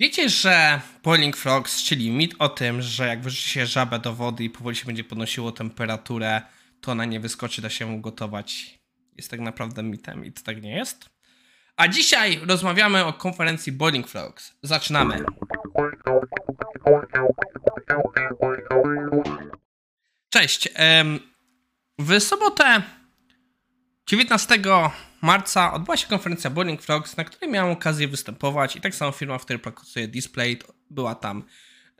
Wiecie, że Boiling Frogs, czyli mit o tym, że jak wyrzuci się żabę do wody i powoli się będzie podnosiło temperaturę, to ona nie wyskoczy, da się ugotować, jest tak naprawdę mitem i to tak nie jest. A dzisiaj rozmawiamy o konferencji Boiling Frogs. Zaczynamy. Cześć. W sobotę 19 marca odbyła się konferencja Boiling Frogs, na której miałem okazję występować i tak samo firma, w której pracuję, Display, była tam.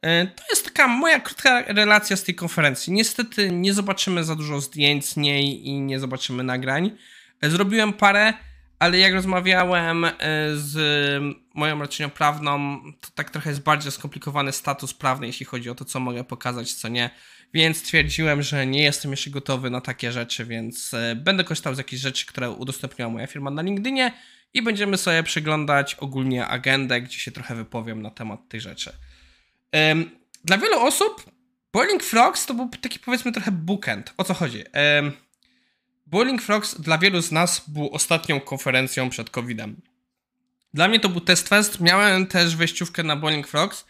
E, to jest taka moja krótka relacja z tej konferencji. Niestety nie zobaczymy za dużo zdjęć z niej i nie zobaczymy nagrań. E, zrobiłem parę, ale jak rozmawiałem e, z moją radczynią prawną, to tak trochę jest bardziej skomplikowany status prawny, jeśli chodzi o to, co mogę pokazać, co nie. Więc stwierdziłem, że nie jestem jeszcze gotowy na takie rzeczy, więc e, będę korzystał z jakichś rzeczy, które udostępniła moja firma na LinkedInie i będziemy sobie przeglądać ogólnie agendę, gdzie się trochę wypowiem na temat tych rzeczy. Dla wielu osób Boiling Frogs to był taki powiedzmy trochę bookend. O co chodzi? Boiling Frogs dla wielu z nas był ostatnią konferencją przed COVID-em. Dla mnie to był test fest. Miałem też wejściówkę na Boiling Frogs,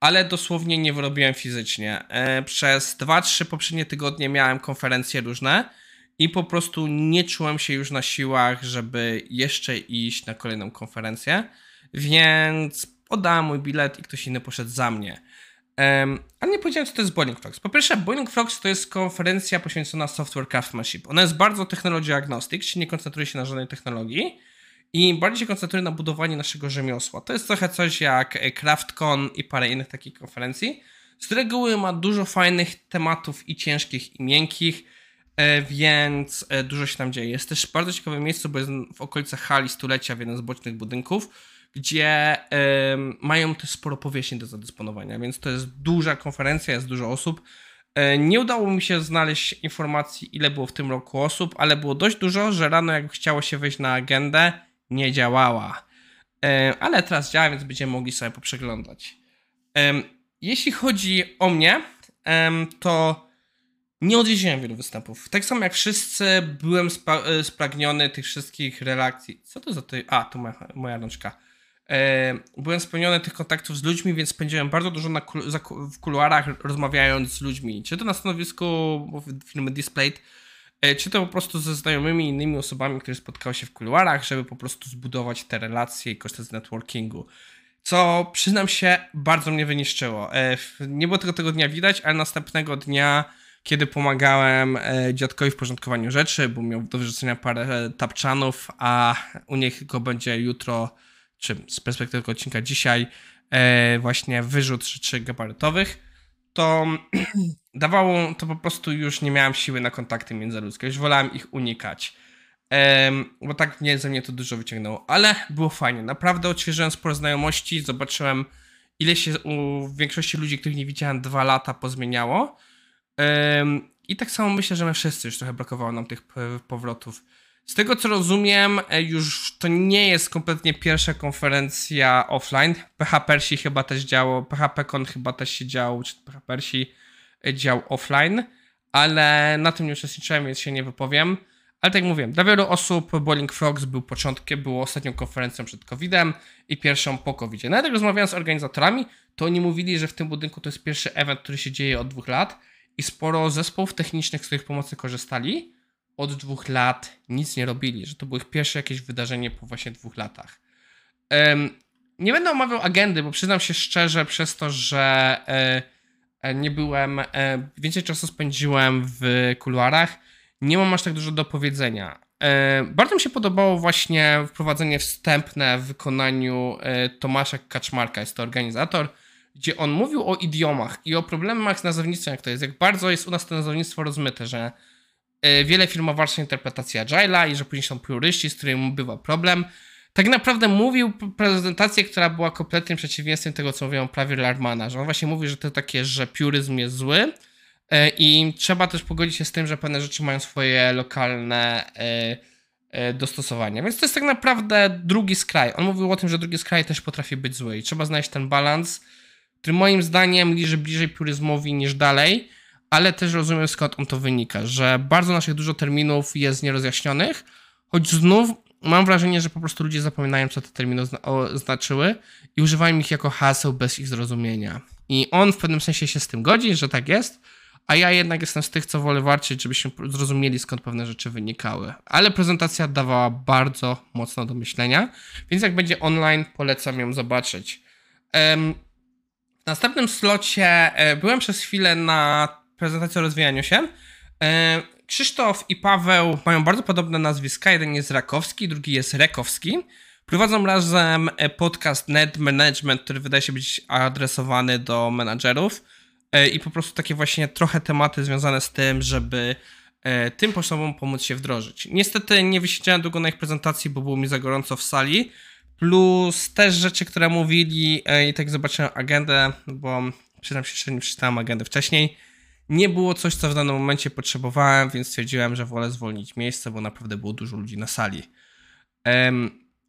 ale dosłownie nie wyrobiłem fizycznie. E, przez 2-3 poprzednie tygodnie miałem konferencje różne i po prostu nie czułem się już na siłach, żeby jeszcze iść na kolejną konferencję, więc oddałem mój bilet i ktoś inny poszedł za mnie. Um, ale nie powiedziałem, co to jest Boiling Frogs. Po pierwsze, Boiling Frogs to jest konferencja poświęcona software craftsmanship. Ona jest bardzo technology agnostic, czyli nie koncentruje się na żadnej technologii i bardziej się koncentruje na budowaniu naszego rzemiosła. To jest trochę coś jak CraftCon i parę innych takich konferencji. Z reguły ma dużo fajnych tematów i ciężkich i miękkich, e, więc e, dużo się tam dzieje. Jest też bardzo ciekawe miejsce, bo jest w okolicach hali stulecia w jednym z bocznych budynków, gdzie mają też sporo powierzchni do zadysponowania, więc to jest duża konferencja, jest dużo osób. E, nie udało mi się znaleźć informacji, ile było w tym roku osób, ale było dość dużo, że rano jak chciało się wejść na agendę, nie działała. E, ale teraz działa, więc będziemy mogli sobie poprzeglądać. Jeśli chodzi o mnie, to nie odwiedziłem wielu występów. Tak samo jak wszyscy, byłem spra e, spragniony tych wszystkich relacji. Co to za to? A, to moja, moja rączka. Byłem spełniony tych kontaktów z ludźmi, więc spędziłem bardzo dużo na kul w kuluarach rozmawiając z ludźmi. Czy to na stanowisku firmy Displayed, E, czy to po prostu ze znajomymi innymi osobami, które spotkały się w kuluarach, żeby po prostu zbudować te relacje i korzystać z networkingu. Co przyznam się, bardzo mnie wyniszczyło. E, nie było tego tego dnia widać, ale następnego dnia, kiedy pomagałem e, dziadkowi w porządkowaniu rzeczy, bo miał do wyrzucenia parę tapczanów, a u nich go będzie jutro, czy z perspektywy tego odcinka dzisiaj, właśnie wyrzut rzeczy gabarytowych to dawało, to po prostu już nie miałem siły na kontakty międzyludzkie, już wolałem ich unikać. Bo tak mnie ze mnie to dużo wyciągnęło, ale było fajnie. Naprawdę odświeżyłem sporo znajomości, zobaczyłem ile się u większości ludzi, których nie widziałem dwa lata pozmieniało. I tak samo myślę, że my wszyscy już trochę brakowało nam tych powrotów. Z tego co rozumiem, e, już to nie jest kompletnie pierwsza konferencja offline. PHPersi chyba też działo, PHPCon chyba też się działo, czy PHPersi e, dział offline, ale na tym nie uczestniczyłem, więc się nie wypowiem. Ale tak jak mówiłem, dla wielu osób Bowling Frogs był początkiem, było ostatnią konferencją przed COVID-em i pierwszą po COVID-zie. Nawet jak rozmawiałem z organizatorami, to oni mówili, że w tym budynku to jest pierwszy event, który się dzieje od dwóch lat i sporo zespołów technicznych, z których pomocy korzystali, od dwóch lat nic nie robili, że to było ich pierwsze jakieś wydarzenie po właśnie dwóch latach. Nie będę omawiał agendy, bo przyznam się szczerze, przez to, że e, e, nie byłem, e, więcej czasu spędziłem w kuluarach, nie mam aż tak dużo do powiedzenia. Bardzo mi się podobało właśnie wprowadzenie wstępne w wykonaniu Tomasza Kaczmarka, jest to organizator, gdzie on mówił o idiomach i o problemach z nazewnictwem, jak to jest, jak bardzo jest u nas to nazewnictwo rozmyte, że wiele firm warstwę interpretacji Agile'a i że później są puryści, z którymi bywa problem. Tak naprawdę mówił prezentację, która była kompletnym przeciwieństwem tego, co mówią prawie Larmana, że on właśnie mówi, że to takie, że piuryzm jest zły e, i trzeba też pogodzić się z tym, że pewne rzeczy mają swoje lokalne e, dostosowania. Więc to jest tak naprawdę drugi skraj. On mówił o tym, że drugi skraj też potrafi być zły i trzeba znaleźć ten balans, który moim zdaniem liczy bliżej piuryzmowi niż dalej, ale też rozumiem skąd on to wynika, że bardzo naszych dużo terminów jest nierozjaśnionych, choć znów mam wrażenie, że po prostu ludzie zapominają, co te terminy zna znaczyły i używają ich jako haseł bez ich zrozumienia. I on w pewnym sensie się z tym godzi, że tak jest, a ja jednak jestem z tych, co wolę walczyć, żebyśmy zrozumieli, skąd pewne rzeczy wynikały. Ale prezentacja dawała bardzo mocno do myślenia, więc jak będzie online, polecam ją zobaczyć. W następnym slocie e, byłem przez chwilę na prezentacji o rozwijaniu się. E, Krzysztof i Paweł mają bardzo podobne nazwiska. Jeden jest Rakowski, drugi jest Rekowski. Prowadzą razem e, podcast Net Management, który wydaje się być adresowany do menadżerów e, i po prostu takie właśnie trochę tematy związane z tym, żeby tym osobom pomóc się wdrożyć. Niestety nie wysiedziałem długo na ich prezentacji, bo było mi za gorąco w sali. Plus też rzeczy, które mówili i tak zobaczyłem agendę, bo przyznam się, że nie przeczytałem agendy wcześniej nie było coś, co w danym momencie potrzebowałem, więc stwierdziłem, że wolę zwolnić miejsce, bo naprawdę było dużo ludzi na sali.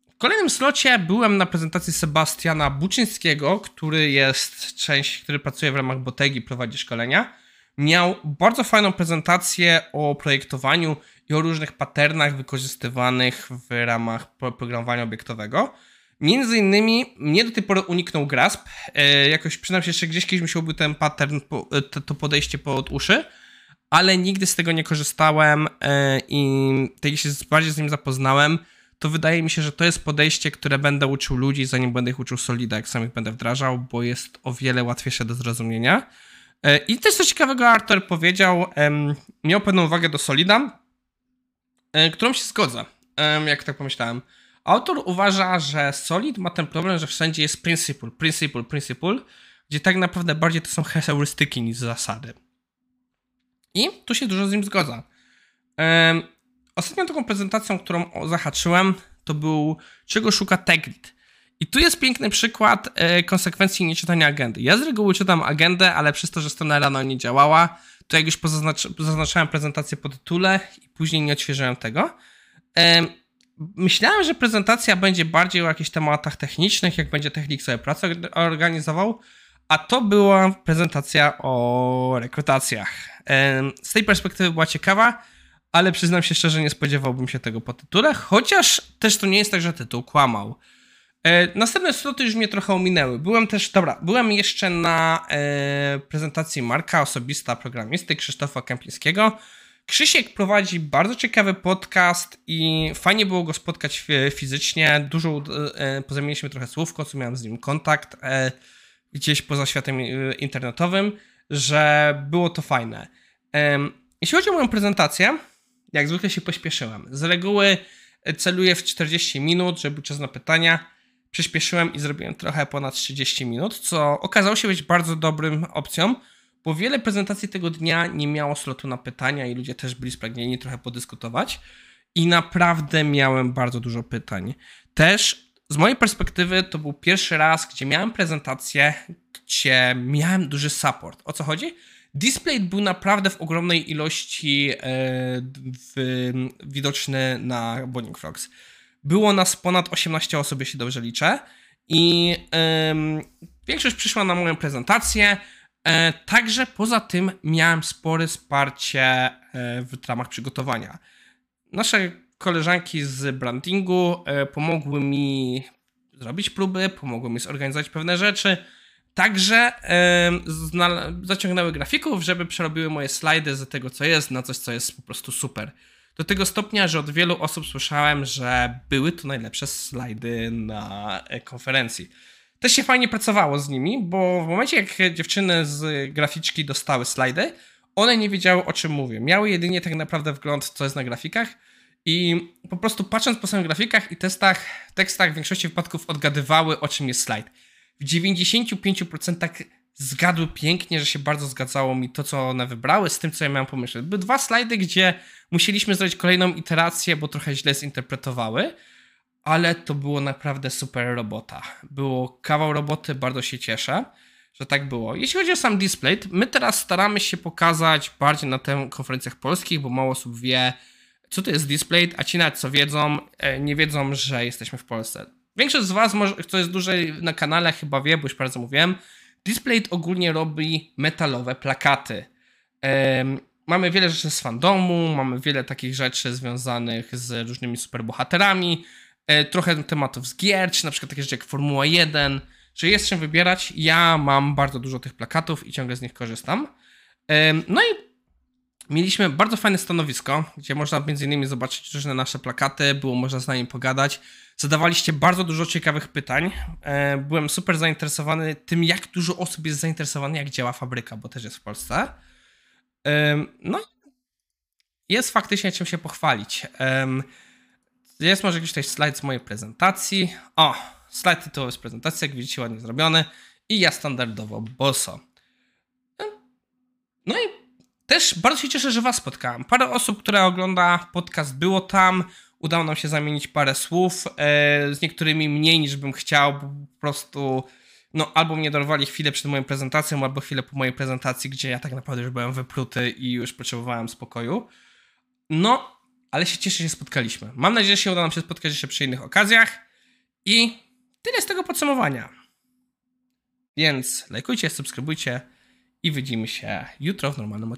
W kolejnym slocie byłem na prezentacji Sebastiana Buczyńskiego, który jest część, który pracuje w ramach Botegi, prowadzi szkolenia. Miał bardzo fajną prezentację o projektowaniu i o różnych patternach wykorzystywanych w ramach programowania obiektowego. Między innymi mnie do tej pory uniknął grasp. E, jakoś przynajmniej jeszcze gdzieś kiedyś mi się obył ten pattern, po, e, to, to, podejście pod uszy, ale nigdy z tego nie korzystałem e, i tak się bardziej z nim zapoznałem, to wydaje mi się, że to jest podejście, które będę uczył ludzi, zanim będę ich uczył Solida, jak sam ich będę wdrażał, bo jest o wiele łatwiejsze do zrozumienia. E, I też coś ciekawego Arthur powiedział, miał pewną uwagę do Solida, e, którą się zgodzę, jak tak pomyślałem. Autor uważa, że Solid ma ten problem, że wszędzie jest principle, principle, principle, gdzie tak naprawdę bardziej to są heurystyki niż zasady. I tu się dużo z nim zgodza. Um, ostatnią taką prezentacją, którą zahaczyłem, to był czego szuka Tegrid. I tu jest piękny przykład e, konsekwencji nieczytania agendy. Ja z reguły czytam agendę, ale przez to, że strona rano nie działała, to jak już zaznaczałem prezentację po tytule i później nie odświeżyłem tego. Myślałem, że prezentacja będzie bardziej o jakichś tematach technicznych, jak będzie technik sobie pracę organizował, a to była prezentacja o rekrutacjach. Z tej perspektywy była ciekawa, ale przyznam się szczerze, nie spodziewałbym się tego po tytule, chociaż też to nie jest tak, że tytuł kłamał. E, następne sloty już mnie trochę ominęły. Byłem też, dobra, byłem jeszcze na e, prezentacji Marka Osobista Programisty Krzysztofa Kępińskiego, Krzysiek prowadzi bardzo ciekawy podcast i fajnie było go spotkać fizycznie. Dużo e, pozamieniliśmy trochę słów, w końcu miałem z nim kontakt e, gdzieś poza światem e, internetowym, że było to fajne. Jeśli chodzi o moją prezentację, jak zwykle się pośpieszyłem. Z reguły celuję w 40 minut, żeby był czas na pytania. Przyspieszyłem i zrobiłem trochę ponad 30 minut, co okazało się być bardzo dobrym opcją bo wiele prezentacji tego dnia nie miało slotu na pytania i ludzie też byli spragnieni trochę podyskutować. I naprawdę miałem bardzo dużo pytań. Też z mojej perspektywy to był pierwszy raz, gdzie miałem prezentację, gdzie miałem duży support. O co chodzi? Display był naprawdę w ogromnej ilości e, widoczny na Bonning Frogs. Było nas ponad 18 osób, jeśli dobrze liczę. I większość przyszła na moją prezentację. E, także poza tym miałem spore wsparcie e, w ramach przygotowania. Nasze koleżanki z brandingu e, pomogły mi zrobić próby, pomogły mi zorganizować pewne rzeczy. Także zaciągnęły grafików, żeby przerobiły moje slajdy z tego, co jest, na coś, co jest po prostu super. Do tego stopnia, że od wielu osób słyszałem, że były to najlepsze slajdy na konferencji. Też się fajnie pracowało z nimi, bo w momencie jak dziewczyny z graficzki dostały slajdy, one nie wiedziały o czym mówię. Miały jedynie tak naprawdę wgląd, co jest na grafikach i po prostu patrząc po samych grafikach i testach, tekstach w większości wypadków odgadywały o czym jest slajd. W 95% zgadły pięknie, że się bardzo zgadzało mi to, co one wybrały z tym, co ja miałem pomyśleć. Były dwa slajdy, gdzie musieliśmy zrobić kolejną iterację, bo trochę źle zinterpretowały ale to było naprawdę super robota. Było kawał roboty, bardzo się cieszę, że tak było. Jeśli chodzi o sam display, my teraz staramy się pokazać bardziej na tych konferencjach polskich, bo mało osób wie, co to jest display, a ci nawet co wiedzą, e, nie wiedzą, że jesteśmy w Polsce. Większość z Was, kto jest dłużej na kanale, chyba wie, bo już bardzo mówiłem, Display ogólnie robi metalowe plakaty. mamy wiele rzeczy z fandomu, mamy wiele takich rzeczy związanych z różnymi superbohaterami, trochę tematów z gier, czy na przykład takie rzeczy jak Formuła 1, że jest czym wybierać. Ja mam bardzo dużo tych plakatów i ciągle z nich korzystam. No i mieliśmy bardzo fajne stanowisko, gdzie można między innymi zobaczyć różne nasze plakaty, było można z nami pogadać. Zadawaliście bardzo dużo ciekawych pytań. E, Byłem super zainteresowany tym, jak dużo osób jest zainteresowanych, jak działa fabryka, bo też jest w Polsce. No, jest faktycznie czym się pochwalić. Jest może jakiś tutaj slajd z mojej prezentacji. O, slajd tytułowy z prezentacji, jak widzicie, ładnie zrobiony. I ja standardowo boso. No i też bardzo się cieszę, że Was spotkałem. Parę osób, które ogląda podcast, było tam. Udało nam się zamienić parę słów. E, z niektórymi mniej niż bym chciał, bo po prostu. No, albo mnie dorwali chwilę przed moją prezentacją, albo chwilę po mojej prezentacji, gdzie ja tak naprawdę już byłem wypruty i już potrzebowałem spokoju. No, ale się cieszę, że się spotkaliśmy. Mam nadzieję, że się uda nam się spotkać jeszcze przy innych okazjach. I tyle z tego podsumowania. Więc lajkujcie, subskrybujcie i widzimy się jutro w normalnym odcinku.